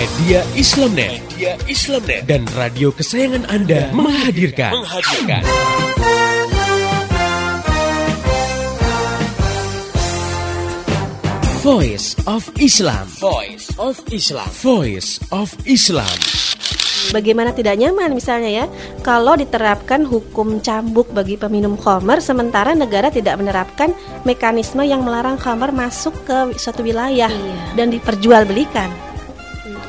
Media Islamnet, Media Islamnet dan radio kesayangan Anda menghadirkan, menghadirkan. Voice of Islam. Voice of Islam. Voice of Islam. Bagaimana tidak nyaman misalnya ya kalau diterapkan hukum cambuk bagi peminum khamar sementara negara tidak menerapkan mekanisme yang melarang khamar masuk ke suatu wilayah Iya. dan diperjualbelikan.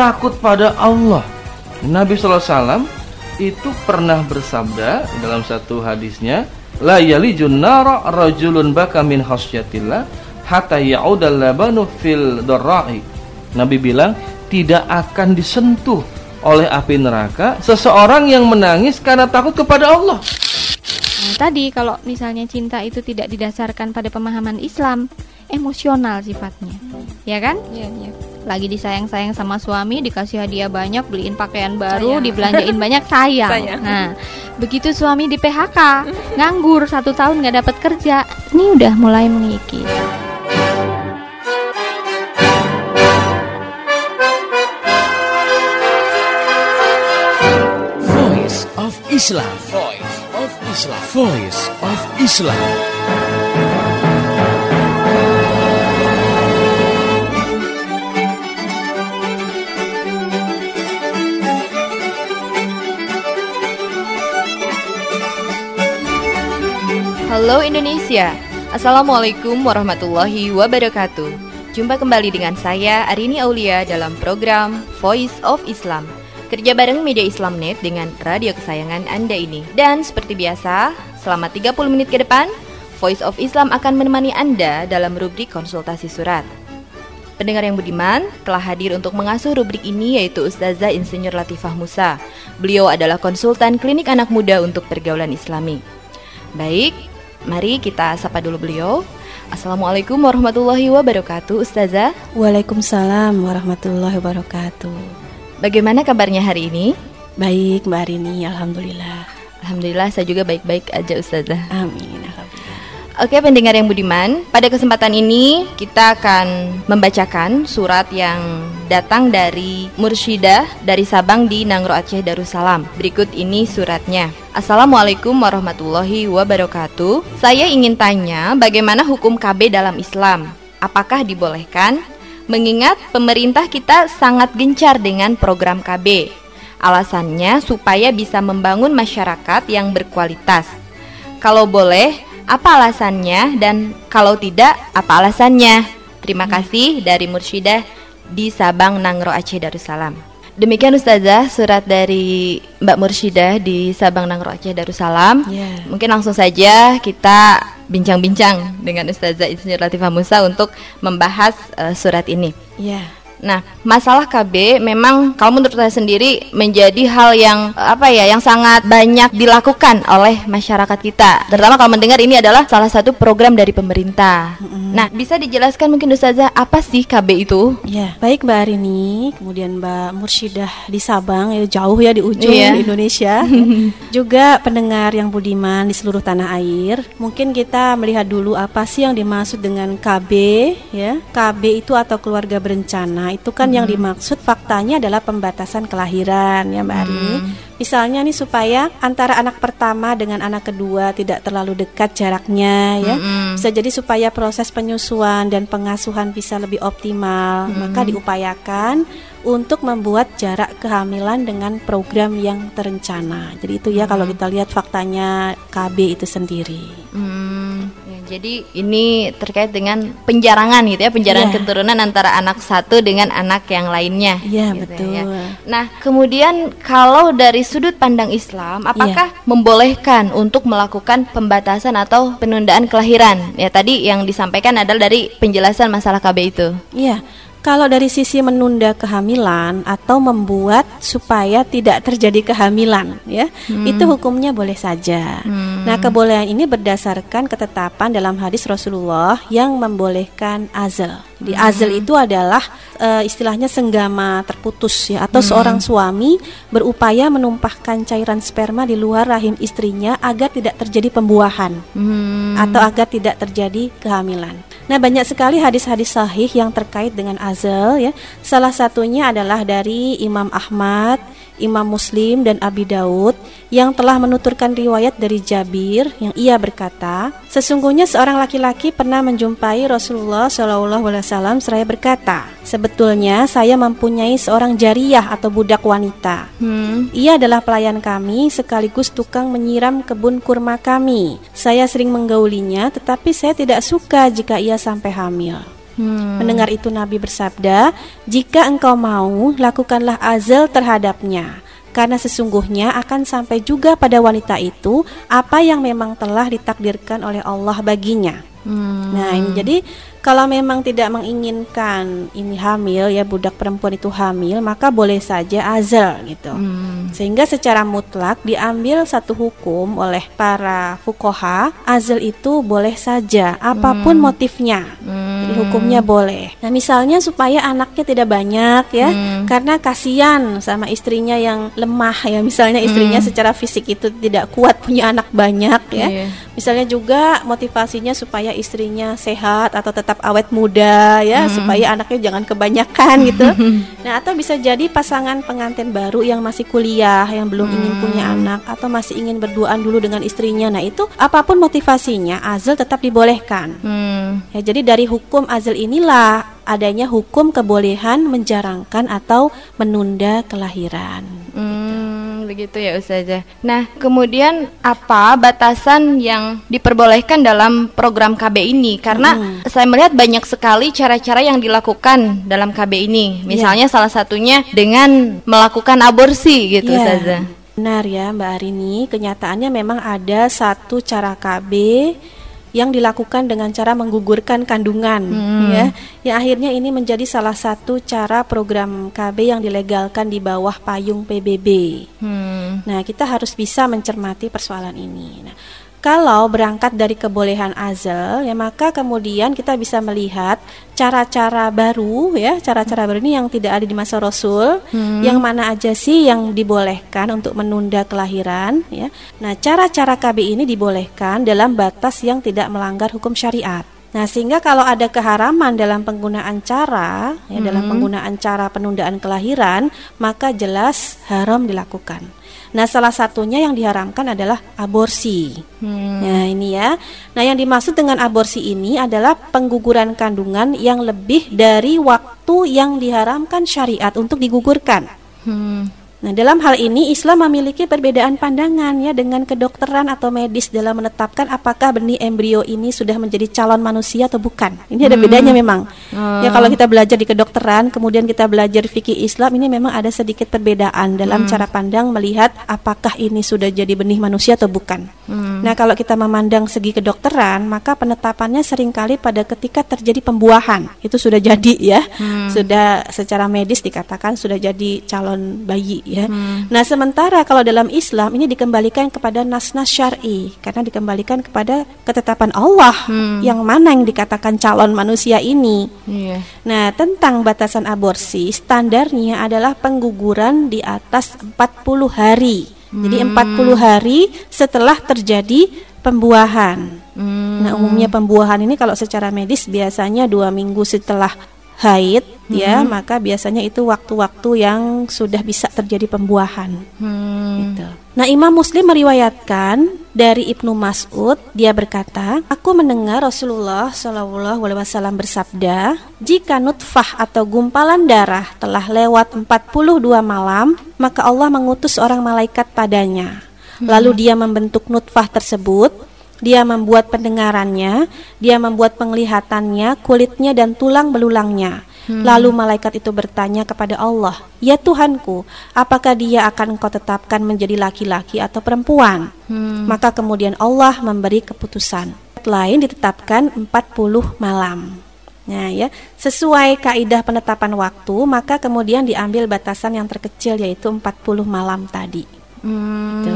takut pada Allah. Nabi SAW itu pernah bersabda dalam satu hadisnya la yalijun nara rajulun baka min khasyatillah hatta ya'udal labanu fil darra'i Nabi bilang tidak akan disentuh oleh api neraka seseorang yang menangis karena takut kepada Allah Nah, tadi kalau misalnya cinta itu tidak didasarkan pada pemahaman Islam, emosional sifatnya. Ya kan? Iya, iya. Lagi disayang-sayang sama suami, dikasih hadiah banyak, beliin pakaian baru, Sayang. dibelanjain banyak, sayang. Sayang. Nah, begitu suami di PHK, nganggur satu tahun nggak dapat kerja, ini udah mulai mengikis. Voice of Islam. Islam. Voice of Islam. Halo Indonesia, Assalamualaikum warahmatullahi wabarakatuh. Jumpa kembali dengan saya Arini Aulia dalam program Voice of Islam. Kerja bareng Media Islamnet dengan radio kesayangan Anda ini. Dan seperti biasa, selama 30 menit ke depan, Voice of Islam akan menemani Anda dalam rubrik konsultasi surat. Pendengar yang budiman telah hadir untuk mengasuh rubrik ini yaitu Ustazah Insinyur Latifah Musa. Beliau adalah konsultan klinik anak muda untuk pergaulan islami. Baik, mari kita sapa dulu beliau. Assalamualaikum warahmatullahi wabarakatuh, Ustazah. Waalaikumsalam warahmatullahi wabarakatuh. Bagaimana kabarnya hari ini? Baik, Mbak Arini, alhamdulillah. Alhamdulillah saya juga baik-baik aja, Ustazah. Amin, alhamdulillah. Oke pendengar yang budiman, pada kesempatan ini kita akan membacakan surat yang datang dari Mursyidah dari Sabang di Nangro Aceh Darussalam. Berikut ini suratnya. Assalamualaikum warahmatullahi wabarakatuh. Saya ingin tanya bagaimana hukum KB dalam Islam? Apakah dibolehkan? Mengingat pemerintah kita sangat gencar dengan program KB. Alasannya supaya bisa membangun masyarakat yang berkualitas. Kalau boleh, apa alasannya dan kalau tidak, apa alasannya? Terima kasih dari Mursyidah di Sabang Nangro Aceh Darussalam. Demikian Ustazah surat dari Mbak Mursyidah di Sabang Nangro Aceh Darussalam. Ya. Mungkin langsung saja kita bincang-bincang dengan Ustazah Insinyur Latifah Musa untuk membahas eh, surat ini. Ya. Nah, masalah KB memang kalau menurut saya sendiri menjadi hal yang apa ya, yang sangat banyak dilakukan oleh masyarakat kita. Terutama kalau mendengar ini adalah salah satu program dari pemerintah. Nah, bisa dijelaskan mungkin Ustazah apa sih KB itu? Ya, baik Mbak Arini, kemudian Mbak Mursyidah di Sabang, ya jauh ya di ujung Iya. Indonesia. Juga pendengar yang budiman di seluruh tanah air. Mungkin kita melihat dulu apa sih yang dimaksud dengan KB ya. KB itu atau keluarga berencana itu kan yang dimaksud faktanya adalah pembatasan kelahiran ya Mbak Arini. Misalnya nih supaya antara anak pertama dengan anak kedua tidak terlalu dekat jaraknya ya. Bisa jadi supaya proses penyusuan dan pengasuhan bisa lebih optimal, maka diupayakan untuk membuat jarak kehamilan dengan program yang terencana. Jadi itu ya kalau kita lihat faktanya KB itu sendiri. Hmm, jadi ini terkait dengan penjarangan gitu ya, penjarangan Iya. keturunan antara anak satu dengan anak yang lainnya. Iya, gitu betul. ya. Nah, kemudian kalau dari sudut pandang Islam, apakah membolehkan untuk melakukan pembatasan atau penundaan kelahiran? Ya tadi yang disampaikan adalah dari penjelasan masalah KB itu. Iya, Kalau dari sisi menunda kehamilan atau membuat supaya tidak terjadi kehamilan, ya, itu hukumnya boleh saja. Nah, kebolehan ini berdasarkan ketetapan dalam hadis Rasulullah yang membolehkan azal. Jadi azal itu adalah eh, istilahnya senggama terputus ya atau seorang suami berupaya menumpahkan cairan sperma di luar rahim istrinya agar tidak terjadi pembuahan atau agar tidak terjadi kehamilan. Nah, banyak sekali hadis-hadis sahih yang terkait dengan azal ya. Salah satunya adalah dari Imam Ahmad, Imam Muslim dan Abi Daud yang telah menuturkan riwayat dari Jabir yang ia berkata, sesungguhnya seorang laki-laki pernah menjumpai Rasulullah Shallallahu Alaihi Wasallam seraya berkata, sebetulnya saya mempunyai seorang jariyah atau budak wanita. Ia adalah pelayan kami sekaligus tukang menyiram kebun kurma kami. Saya sering menggaulinya, tetapi saya tidak suka jika ia sampai hamil. Mendengar itu Nabi bersabda, "Jika engkau mau, lakukanlah azal terhadapnya." Karena sesungguhnya akan sampai juga pada wanita itu apa yang memang telah ditakdirkan oleh Allah baginya. Nah, ini jadi kalau memang tidak menginginkan ini hamil ya budak perempuan itu hamil, maka boleh saja azal gitu. Sehingga secara mutlak diambil satu hukum oleh para fukoha, azal itu boleh saja apa pun motifnya. Jadi hukumnya boleh. Nah, misalnya supaya anaknya tidak banyak ya, karena kasihan sama istrinya yang lemah ya. Misalnya istrinya secara fisik itu tidak kuat punya anak banyak ya. Iya. Misalnya juga motivasinya supaya istrinya sehat atau tetap awet muda ya, supaya anaknya jangan kebanyakan gitu. Nah, atau bisa jadi pasangan pengantin baru yang masih kuliah, yang belum ingin punya anak atau masih ingin berduaan dulu dengan istrinya. Nah, itu apa pun motivasinya, azal tetap dibolehkan. Hmm. Ya, jadi dari hukum azal inilah adanya hukum kebolehan menjarangkan atau menunda kelahiran. Hmm, begitu ya Ustazah. Nah, kemudian apa batasan yang diperbolehkan dalam program KB ini? Karena saya melihat banyak sekali cara-cara yang dilakukan dalam KB ini. Misalnya salah satunya dengan melakukan aborsi gitu Iya. Ustazah. Benar ya Mbak Arini, kenyataannya memang ada satu cara KB yang dilakukan dengan cara menggugurkan kandungan ya. Yang akhirnya ini menjadi salah satu cara program KB yang dilegalkan di bawah payung PBB. Hmm. Nah, kita harus bisa mencermati persoalan ini. Nah, kalau berangkat dari kebolehan azal, ya maka kemudian kita bisa melihat cara-cara baru, ya cara-cara baru ini yang tidak ada di masa Rasul, yang mana aja sih yang dibolehkan untuk menunda kelahiran, ya. Nah, cara-cara KB ini dibolehkan dalam batas yang tidak melanggar hukum syariat. Nah, sehingga kalau ada keharaman dalam penggunaan cara, ya dalam penggunaan cara penundaan kelahiran, maka jelas haram dilakukan. Nah, salah satunya yang diharamkan adalah aborsi. Nah, ini ya. Nah, yang dimaksud dengan aborsi ini adalah pengguguran kandungan yang lebih dari waktu yang diharamkan syariat untuk digugurkan. Hmm. Nah, dalam hal ini Islam memiliki perbedaan pandangan ya dengan kedokteran atau medis dalam menetapkan apakah benih embrio ini sudah menjadi calon manusia atau bukan. Ini ada bedanya memang. Ya kalau kita belajar di kedokteran, kemudian kita belajar fikih Islam, ini memang ada sedikit perbedaan dalam cara pandang melihat apakah ini sudah jadi benih manusia atau bukan. Nah, kalau kita memandang segi kedokteran, maka penetapannya sering kali pada ketika terjadi pembuahan. Itu sudah jadi ya. Sudah secara medis dikatakan sudah jadi calon bayi ya. Nah, sementara kalau dalam Islam ini dikembalikan kepada nas-nas syar'i karena dikembalikan kepada ketetapan Allah yang mana yang dikatakan calon manusia ini. Iya. Nah, tentang batasan aborsi, standarnya adalah pengguguran di atas 40 hari. Jadi 40 hari setelah terjadi pembuahan. Nah, umumnya pembuahan ini kalau secara medis biasanya dua minggu setelah haid, ya, maka biasanya itu waktu-waktu yang sudah bisa terjadi pembuahan. Gitu. Nah, Imam Muslim meriwayatkan dari Ibnu Mas'ud, dia berkata, "Aku mendengar Rasulullah Shallallahu alaihi wasallam bersabda, jika nutfah atau gumpalan darah telah lewat 42 malam, maka Allah mengutus seorang malaikat padanya. Lalu dia membentuk nutfah tersebut, dia membuat pendengarannya, dia membuat penglihatannya, kulitnya dan tulang belulangnya. Lalu malaikat itu bertanya kepada Allah, "Ya Tuhanku, apakah dia akan engkau tetapkan menjadi laki-laki atau perempuan?" Maka kemudian Allah memberi keputusan. Lain ditetapkan 40 malam. Nah, ya, sesuai kaidah penetapan waktu, maka kemudian diambil batasan yang terkecil yaitu 40 malam tadi. Gitu.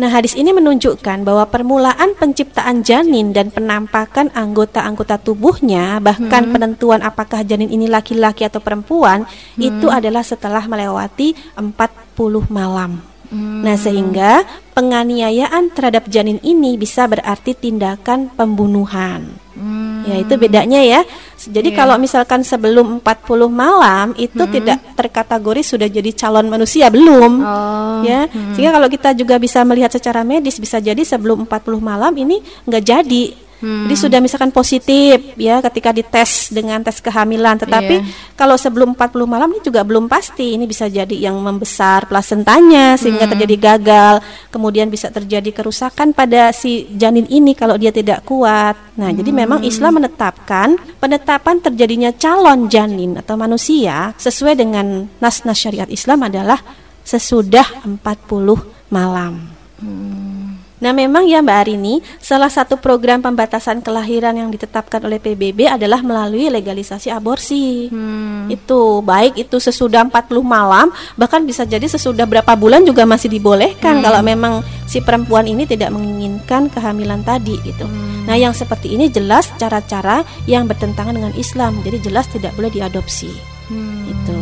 Nah, hadis ini menunjukkan bahwa permulaan penciptaan janin dan penampakan anggota-anggota tubuhnya, bahkan penentuan apakah janin ini laki-laki atau perempuan, itu adalah setelah melewati 40 malam. Nah, sehingga penganiayaan terhadap janin ini bisa berarti tindakan pembunuhan. Ya, itu bedanya ya. Jadi kalau misalkan sebelum 40 malam itu tidak terkategori sudah jadi calon manusia belum. Oh. Ya. Sehingga kalau kita juga bisa melihat secara medis bisa jadi sebelum 40 malam ini nggak jadi. Jadi sudah misalkan positif ya ketika dites dengan tes kehamilan, tetapi Iya. kalau sebelum 40 malam ini juga belum pasti. Ini bisa jadi yang membesar plasentanya sehingga terjadi gagal, kemudian bisa terjadi kerusakan pada si janin ini kalau dia tidak kuat. Nah, jadi memang Islam menetapkan penetapan terjadinya calon janin atau manusia sesuai dengan nas-nas syariat Islam adalah sesudah 40 malam. Nah memang ya Mbak Arini, salah satu program pembatasan kelahiran yang ditetapkan oleh PBB adalah melalui legalisasi aborsi. Itu baik itu sesudah 40 malam, bahkan bisa jadi sesudah berapa bulan juga masih dibolehkan kalau memang si perempuan ini tidak menginginkan kehamilan tadi gitu. Nah yang seperti ini jelas cara-cara yang bertentangan dengan Islam, jadi jelas tidak boleh diadopsi. Itu.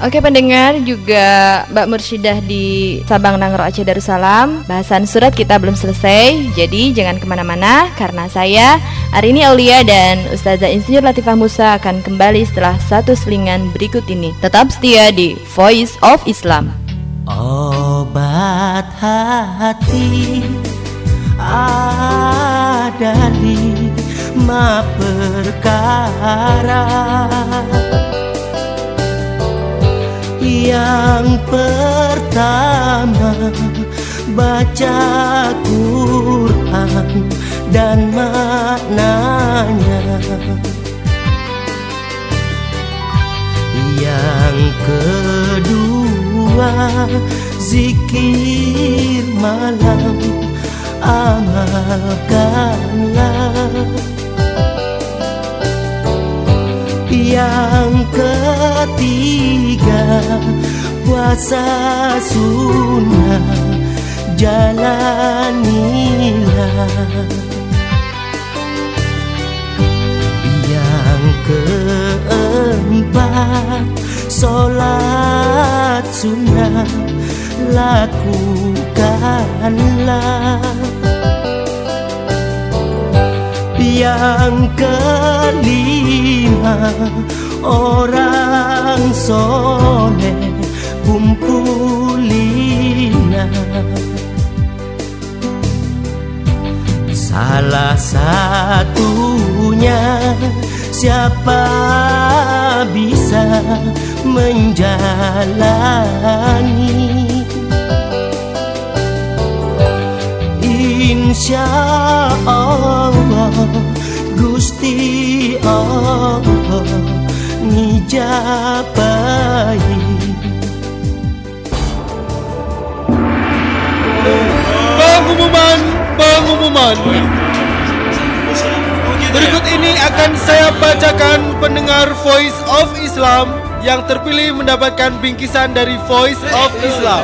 Oke pendengar juga Mbak Mursyidah di Sabang Nangro Aceh Darussalam. Bahasan surat kita belum selesai Jadi jangan ke mana-mana Karena saya Arini Aulia dan Ustazah Insinyur Latifah Musa Akan kembali setelah satu selingan berikut ini. Tetap setia di Voice of Islam. Obat hati ada lima perkara Yang pertama baca Quran dan maknanya. Yang kedua zikir malam amalkanlah Yang ketiga. Puasa sunnah jalanilah. Yang keempat Sholat sunnah Lakukanlah Yang kelima Orang soleh Kumpulilah Salah satunya siapa bisa menjalani Insya Allah Gusti Allah Nijabai Pengumuman, pengumuman. Berikut ini akan saya bacakan pendengar Voice of Islam yang terpilih mendapatkan bingkisan dari Voice of Islam.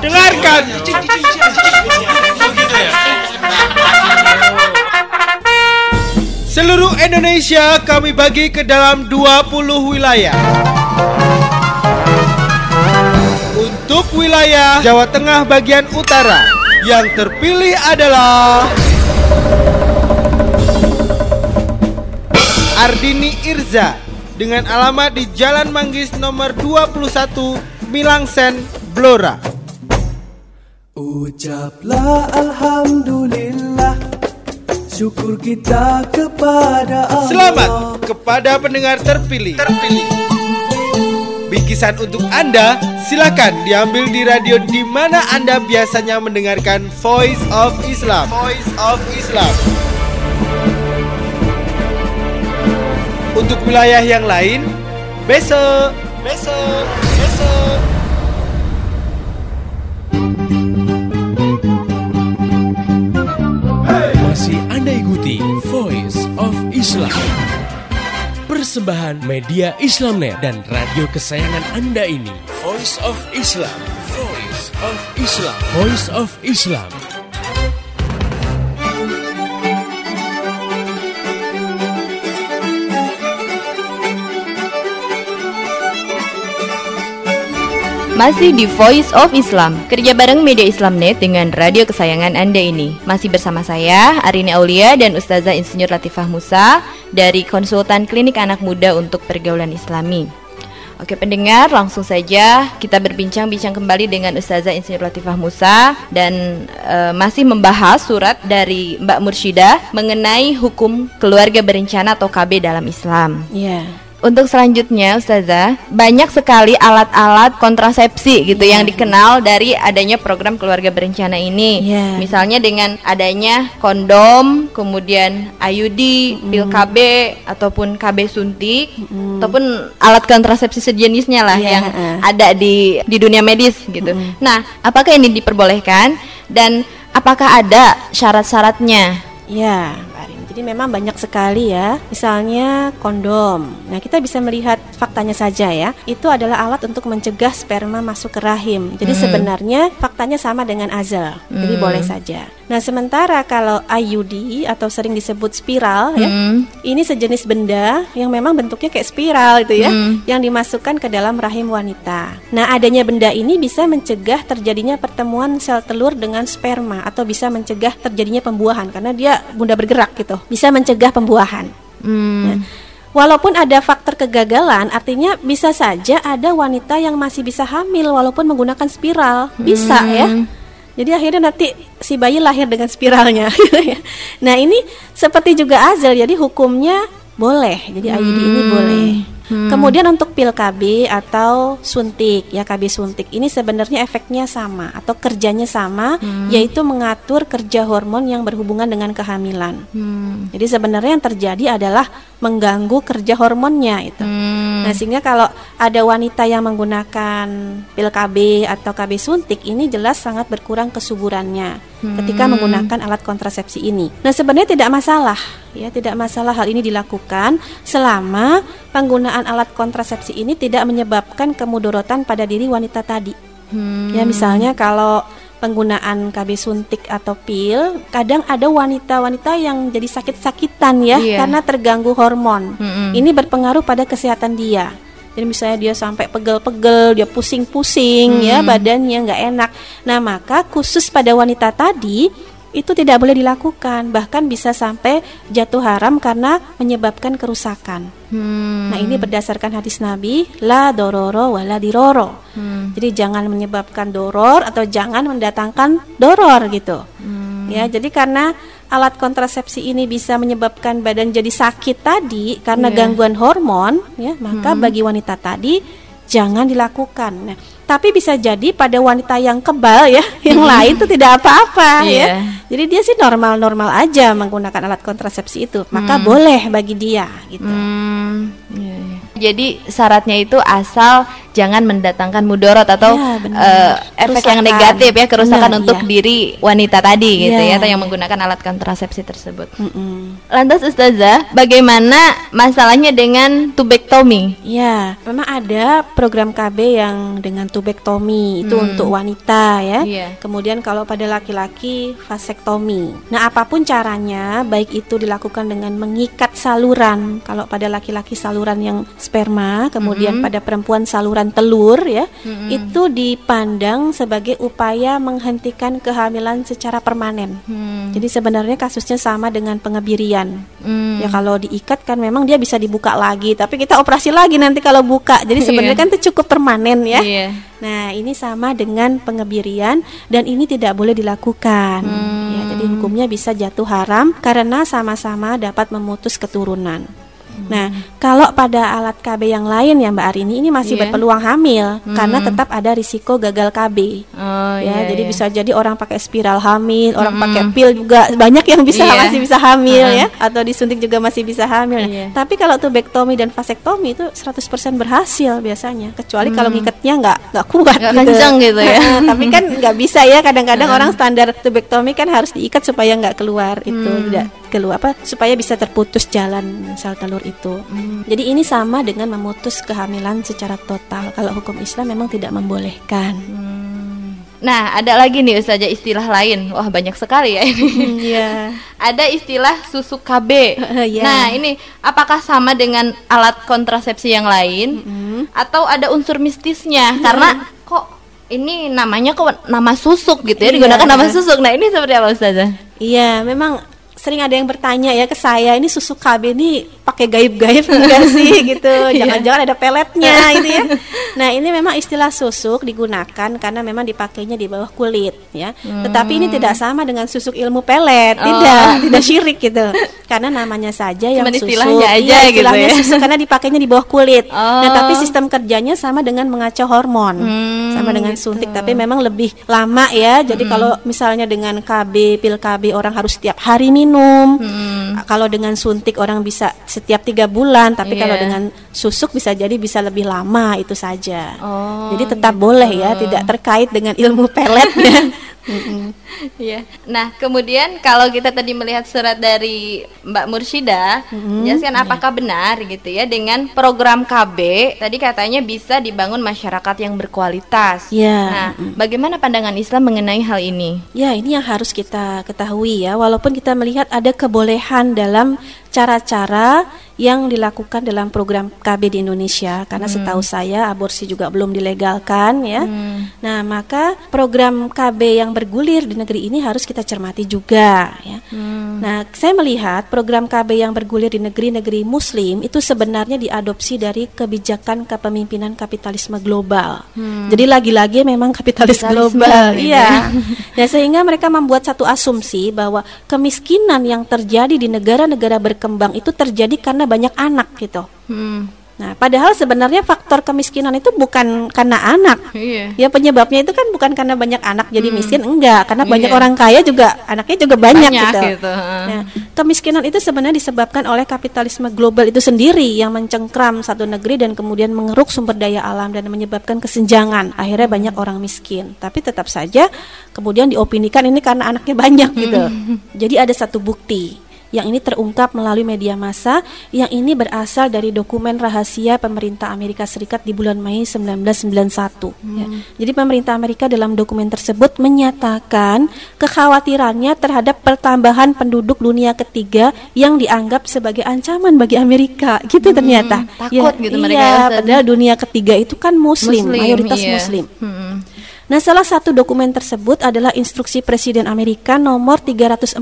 Dengarkan. Seluruh Indonesia kami bagi ke dalam 20 wilayah. Untuk wilayah Jawa Tengah bagian utara yang terpilih adalah Ardini Irza dengan alamat di Jalan Manggis nomor 21 Milangsen, Blora. Ucaplah Alhamdulillah Syukur kita kepada Allah Selamat kepada pendengar terpilih. Terpilih. Bingkisan untuk Anda silakan diambil di radio di mana Anda biasanya mendengarkan Voice of Islam. Voice of Islam. Untuk wilayah yang lain, besok, besok, besok. Ikuti Voice of Islam. Persembahan media Islamnet dan radio kesayangan Anda ini. Voice of Islam. Voice of Islam. Voice of Islam. Masih di Voice of Islam, kerja bareng media Islamnet dengan radio kesayangan Anda ini. Masih bersama saya, Arini Aulia dan Ustazah Insinyur Latifah Musa dari Konsultan Klinik Anak Muda untuk Pergaulan Islami. Oke pendengar, langsung saja kita berbincang-bincang kembali dengan Ustazah Insinyur Latifah Musa dan e, masih membahas surat dari Mbak Mursyidah mengenai hukum keluarga berencana atau KB dalam Islam. Iya. Untuk selanjutnya, Ustazah, banyak sekali alat-alat kontrasepsi gitu Iya. yang dikenal dari adanya program keluarga berencana ini. Iya. Misalnya dengan adanya kondom, kemudian IUD, pil KB ataupun KB suntik ataupun alat kontrasepsi sejenisnya lah Iya, yang ada di di dunia medis gitu. Nah, apakah ini diperbolehkan dan apakah ada syarat-syaratnya? Ya. Jadi memang banyak sekali ya. Misalnya kondom. Nah, kita bisa melihat faktanya saja ya. Itu adalah alat untuk mencegah sperma masuk ke rahim. Jadi sebenarnya faktanya sama dengan azal. Jadi boleh saja. Nah, sementara kalau IUD atau sering disebut spiral ya, ini sejenis benda yang memang bentuknya kayak spiral itu ya, yang dimasukkan ke dalam rahim wanita. Nah, adanya benda ini bisa mencegah terjadinya pertemuan sel telur dengan sperma atau bisa mencegah terjadinya pembuahan karena dia mudah bergerak gitu. Bisa mencegah pembuahan. Hmm. Nah, Walaupun ada faktor kegagalan, artinya bisa saja ada wanita yang masih bisa hamil walaupun menggunakan spiral, bisa ya. Jadi akhirnya nanti si bayi lahir dengan spiralnya. gitu ya. nah ini seperti juga azal, jadi hukumnya boleh. Jadi IUD ini boleh. Kemudian untuk pil KB atau suntik ya KB suntik ini sebenarnya efeknya sama atau kerjanya sama, yaitu mengatur kerja hormon yang berhubungan dengan kehamilan. Jadi sebenarnya yang terjadi adalah mengganggu kerja hormonnya itu. Nah, sehingga kalau ada wanita yang menggunakan pil KB atau KB suntik ini jelas sangat berkurang kesuburannya ketika menggunakan alat kontrasepsi ini. Nah, sebenarnya tidak masalah ya, tidak masalah hal ini dilakukan selama penggunaan alat kontrasepsi ini tidak menyebabkan kemudorotan pada diri wanita tadi. Ya, misalnya kalau penggunaan KB suntik atau pil, kadang ada wanita-wanita yang jadi sakit-sakitan ya Iya. karena terganggu hormon. Mm-mm. Ini berpengaruh pada kesehatan dia. Jadi misalnya dia sampai pegel-pegel, dia pusing-pusing ya badannya nggak enak. Nah maka khusus pada wanita tadi itu tidak boleh dilakukan, bahkan bisa sampai jatuh haram karena menyebabkan kerusakan. Hmm. Nah ini berdasarkan hadis Nabi, la dororo wala diroro. Jadi jangan menyebabkan doror atau jangan mendatangkan doror gitu. Ya jadi karena alat kontrasepsi ini bisa menyebabkan badan jadi sakit tadi karena Iya. gangguan hormon, ya maka bagi wanita tadi jangan dilakukan. Nah, tapi bisa jadi pada wanita yang kebal ya, yang lain itu tidak apa-apa Iya. ya. Jadi dia sih normal-normal aja menggunakan alat kontrasepsi itu, maka boleh bagi dia gitu. Hmm, iya, iya. Jadi syaratnya itu asal jangan mendatangkan mudorot atau Ya, eh, efek yang negatif ya kerusakan untuk iya. diri wanita tadi gitu Ya, ya atau yang iya. menggunakan alat kontrasepsi tersebut. Mm-mm. Lantas Ustazah, bagaimana masalahnya dengan tubektomi? Ya, memang ada program KB yang dengan tubektomi itu untuk wanita ya. Iya. Kemudian kalau pada laki-laki vasektomi. Nah, apa pun caranya, baik itu dilakukan dengan mengikat saluran. Kalau pada laki-laki saluran yang sperma, kemudian pada perempuan saluran telur ya, itu dipandang sebagai upaya menghentikan kehamilan secara permanen. Jadi sebenarnya kasusnya sama dengan pengebirian. Hmm. Ya kalau diikat kan memang dia bisa dibuka lagi, tapi kita operasi lagi nanti kalau buka. Jadi sebenarnya Iya. kan itu cukup permanen ya. Iya. Nah, ini sama dengan pengebirian dan ini tidak boleh dilakukan. Hmm. Ya, jadi hukumnya bisa jatuh haram karena sama-sama dapat memutus keturunan. Nah, kalau pada alat KB yang lain ya Mbak Arini ini masih Iya. berpeluang hamil karena tetap ada risiko gagal KB. Oh, ya, iya, jadi iya. bisa jadi orang pakai spiral hamil, orang pakai pil juga banyak yang bisa Iya. masih bisa hamil ya, atau disuntik juga masih bisa hamil. Nah, Iya. Tapi kalau tubektomi dan vasektomi itu 100% berhasil biasanya, kecuali kalau ngikatnya nggak nggak kuat Nggak kenceng gitu ya. Tapi kan nggak bisa ya, kadang-kadang orang standar tubektomi kan harus diikat supaya nggak keluar itu, tidak keluar apa supaya bisa terputus jalan sel telur itu. Jadi ini sama dengan memutus kehamilan secara total. Kalau hukum Islam memang tidak membolehkan. Nah, ada lagi nih Ustazah istilah lain. Wah, banyak sekali ya ini. Iya. ada istilah susuk KB. Iya. Nah, ini apakah sama dengan alat kontrasepsi yang lain atau ada unsur mistisnya? Karena kok ini namanya kok nama susuk gitu ya, Iya. digunakan nama susuk. Nah, ini seperti apa Ustazah? Iya, memang sering ada yang bertanya ya ke saya, ini susu KB ini pakai gaib-gaib enggak sih gitu. Jangan-jangan ada peletnya gitu ya. Nah, ini memang istilah susuk digunakan karena memang dipakainya di bawah kulit ya. Tetapi ini tidak sama dengan susuk ilmu pelet, tidak, tidak syirik gitu. Karena namanya saja yang Cuman susuk. istilahnya aja Iya, gitu istilahnya ya. susuk karena dipakainya di bawah kulit. Oh. Nah, tapi sistem kerjanya sama dengan mengacau hormon. sama dengan suntik tapi memang lebih lama ya. Jadi kalau misalnya dengan KB, pil KB orang harus setiap hari minum. Kalau dengan suntik orang bisa setiap tiga bulan, tapi kalau Iya. dengan susuk bisa jadi bisa lebih lama itu saja. Oh, jadi tetap boleh ya, tidak terkait dengan ilmu peletnya. Mm-mm. Iya. Nah, kemudian kalau kita tadi melihat surat dari Mbak Mursyida, jelaskan apakah benar gitu ya dengan program KB tadi katanya bisa dibangun masyarakat yang berkualitas. Iya. Nah, bagaimana pandangan Islam mengenai hal ini? Ya, ini yang harus kita ketahui ya. Walaupun kita melihat ada kebolehan dalam cara-cara yang dilakukan dalam program KB di Indonesia karena setahu saya aborsi juga belum dilegalkan ya. Nah, maka program KB yang bergulir di negeri ini harus kita cermati juga ya. Nah, saya melihat program KB yang bergulir di negeri-negeri muslim itu sebenarnya diadopsi dari kebijakan kepemimpinan kapitalisme global. Jadi lagi-lagi memang kapitalis Kapitalisme global. Iya. Ya sehingga mereka membuat satu asumsi bahwa kemiskinan yang terjadi di negara-negara berkembang itu terjadi karena banyak anak gitu. Hmm. Nah, padahal sebenarnya faktor kemiskinan itu bukan karena anak. Iya. Ya penyebabnya itu kan bukan karena banyak anak jadi miskin, enggak, karena banyak Iya. orang kaya juga anaknya juga banyak, Banyak gitu. gitu. Nah, kemiskinan itu sebenarnya disebabkan oleh kapitalisme global itu sendiri yang mencengkram satu negeri dan kemudian mengeruk sumber daya alam dan menyebabkan kesenjangan. Akhirnya banyak orang miskin. Tapi tetap saja kemudian diopinikan ini karena anaknya banyak gitu. Jadi ada satu bukti yang ini terungkap melalui media massa yang ini berasal dari dokumen rahasia pemerintah Amerika Serikat di bulan Mei 1991 ya. Jadi pemerintah Amerika dalam dokumen tersebut menyatakan kekhawatirannya terhadap pertambahan penduduk dunia ketiga yang dianggap sebagai ancaman bagi Amerika gitu ternyata. takut gitu iya, mereka ya, Ustaz. padahal dunia ketiga itu kan muslim, Muslim, mayoritas iya. muslim. Hmm. Nah, salah satu dokumen tersebut adalah instruksi Presiden Amerika nomor 314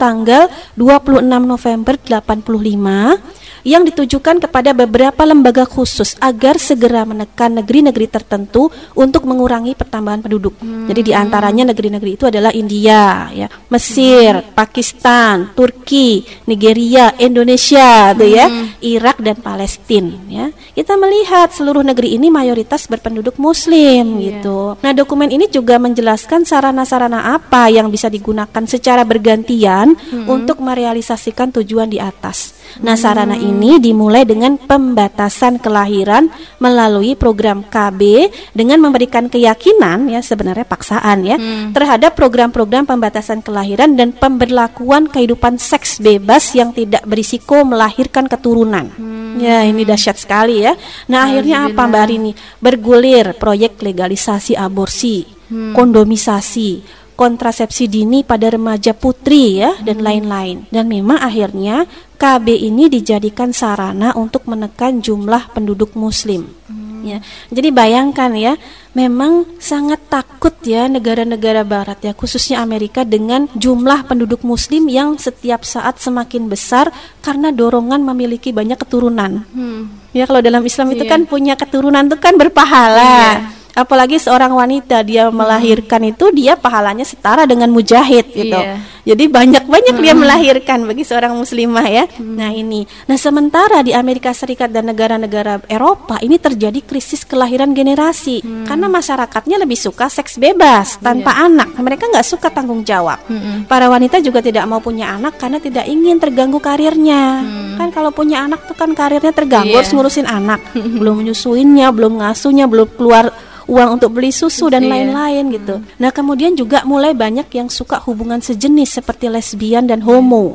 tanggal 26 November 85 yang ditujukan kepada beberapa lembaga khusus agar segera menekan negeri-negeri tertentu untuk mengurangi pertambahan penduduk. Jadi di antaranya negeri-negeri itu adalah India, ya, Mesir, Pakistan, Turki, Nigeria, Indonesia, tuh ya, Irak dan Palestina, ya. Kita melihat seluruh negeri ini mayoritas berpenduduk muslim gitu. Nah, dokumen ini juga menjelaskan sarana-sarana apa yang bisa digunakan secara bergantian untuk merealisasikan tujuan di atas. Nah, sarana ini dimulai dengan pembatasan kelahiran melalui program KB dengan memberikan keyakinan ya sebenarnya paksaan ya terhadap program-program pembatasan kelahiran dan pemberlakuan kehidupan seks bebas yang tidak berisiko melahirkan keturunan. Ya, ini dahsyat sekali ya. Nah, akhirnya apa Mbak Rini? Bergulir proyek legalisasi aborsi, kondomisasi, kontrasepsi dini pada remaja putri ya dan lain-lain. Dan memang akhirnya KB ini dijadikan sarana untuk menekan jumlah penduduk muslim. Ya. Jadi bayangkan ya, memang sangat takut ya negara-negara barat ya, khususnya Amerika dengan jumlah penduduk muslim yang setiap saat semakin besar karena dorongan memiliki banyak keturunan. Ya kalau dalam Islam itu Iya. kan punya keturunan itu kan berpahala. Apalagi seorang wanita dia melahirkan itu dia pahalanya setara dengan mujahid gitu. Iya. Jadi banyak-banyak dia melahirkan bagi seorang muslimah ya. Nah, ini. Nah, sementara di Amerika Serikat dan negara-negara Eropa ini terjadi krisis kelahiran generasi karena masyarakatnya lebih suka seks bebas tanpa anak. Mereka nggak suka tanggung jawab. Para wanita juga tidak mau punya anak karena tidak ingin terganggu karirnya. Kan kalau punya anak tuh kan karirnya terganggu Iya. harus ngurusin anak, belum menyusuinnya, belum ngasuhnya, belum keluar uang untuk beli susu dan Iya. lain-lain gitu. Nah, kemudian juga mulai banyak yang suka hubungan sejenis seperti lesbian dan homo.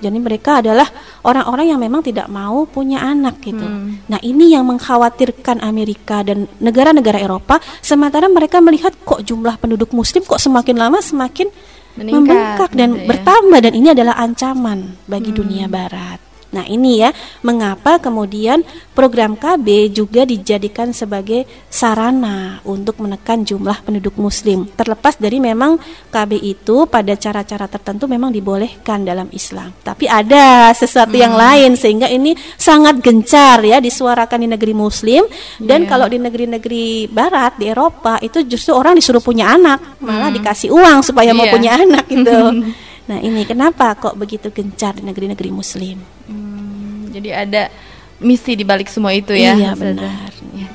Jadi mereka adalah orang-orang yang memang tidak mau punya anak gitu. Nah, ini yang mengkhawatirkan Amerika dan negara-negara Eropa sementara mereka melihat kok jumlah penduduk muslim kok semakin lama semakin Meningkat, membengkak dan gitu ya. bertambah dan ini adalah ancaman bagi dunia barat. Nah, ini ya mengapa kemudian program KB juga dijadikan sebagai sarana untuk menekan jumlah penduduk muslim. Terlepas dari memang KB itu pada cara-cara tertentu memang dibolehkan dalam Islam. Tapi ada sesuatu yang lain sehingga ini sangat gencar ya disuarakan di negeri muslim dan kalau di negeri-negeri barat di Eropa itu justru orang disuruh punya anak, malah dikasih uang supaya mau Iya. punya anak gitu. Nah, ini kenapa kok begitu gencar di negeri-negeri muslim? Jadi ada misi di balik semua itu ya. Iya, benar. Ya.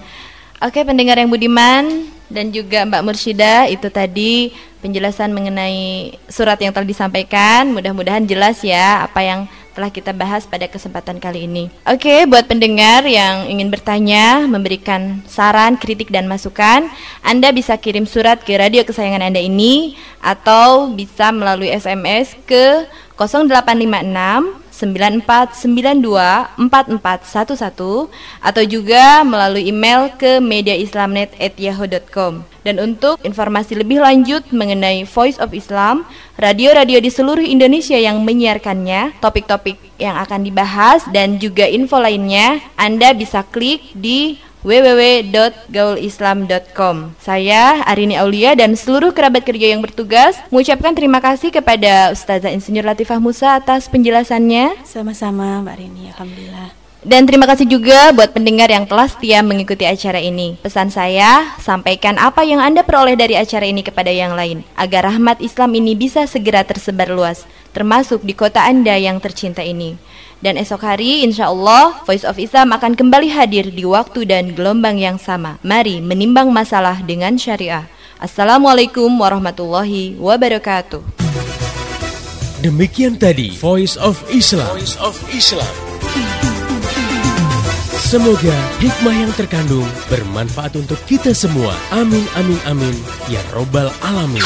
Oke, pendengar yang budiman dan juga Mbak Mursyida itu tadi penjelasan mengenai surat yang telah disampaikan. Mudah-mudahan jelas ya apa yang telah kita bahas pada kesempatan kali ini. Oke, buat pendengar yang ingin bertanya, memberikan saran, kritik dan masukan, Anda bisa kirim surat ke radio kesayangan Anda ini atau bisa melalui SMS ke 0856 94924411 atau juga melalui email ke mediaislamnet@yahoo.com. Dan untuk informasi lebih lanjut mengenai Voice of Islam, radio-radio di seluruh Indonesia yang menyiarkannya, topik-topik yang akan dibahas dan juga info lainnya, Anda bisa klik di www.gaulislam.com. Saya Arini Aulia dan seluruh kerabat kerja yang bertugas mengucapkan terima kasih kepada Ustazah Insinyur Latifah Musa atas penjelasannya. Sama-sama Mbak Rini, alhamdulillah. Dan terima kasih juga buat pendengar yang telah setia mengikuti acara ini. Pesan saya, sampaikan apa yang Anda peroleh dari acara ini kepada yang lain, agar rahmat Islam ini bisa segera tersebar luas, termasuk di kota Anda yang tercinta ini. Dan esok hari, insya Allah, Voice of Islam akan kembali hadir di waktu dan gelombang yang sama. Mari menimbang masalah dengan syariah. Assalamualaikum warahmatullahi wabarakatuh. Demikian tadi Voice of Islam. Voice of Islam. Semoga hikmah yang terkandung bermanfaat untuk kita semua. Amin amin amin ya robbal alamin.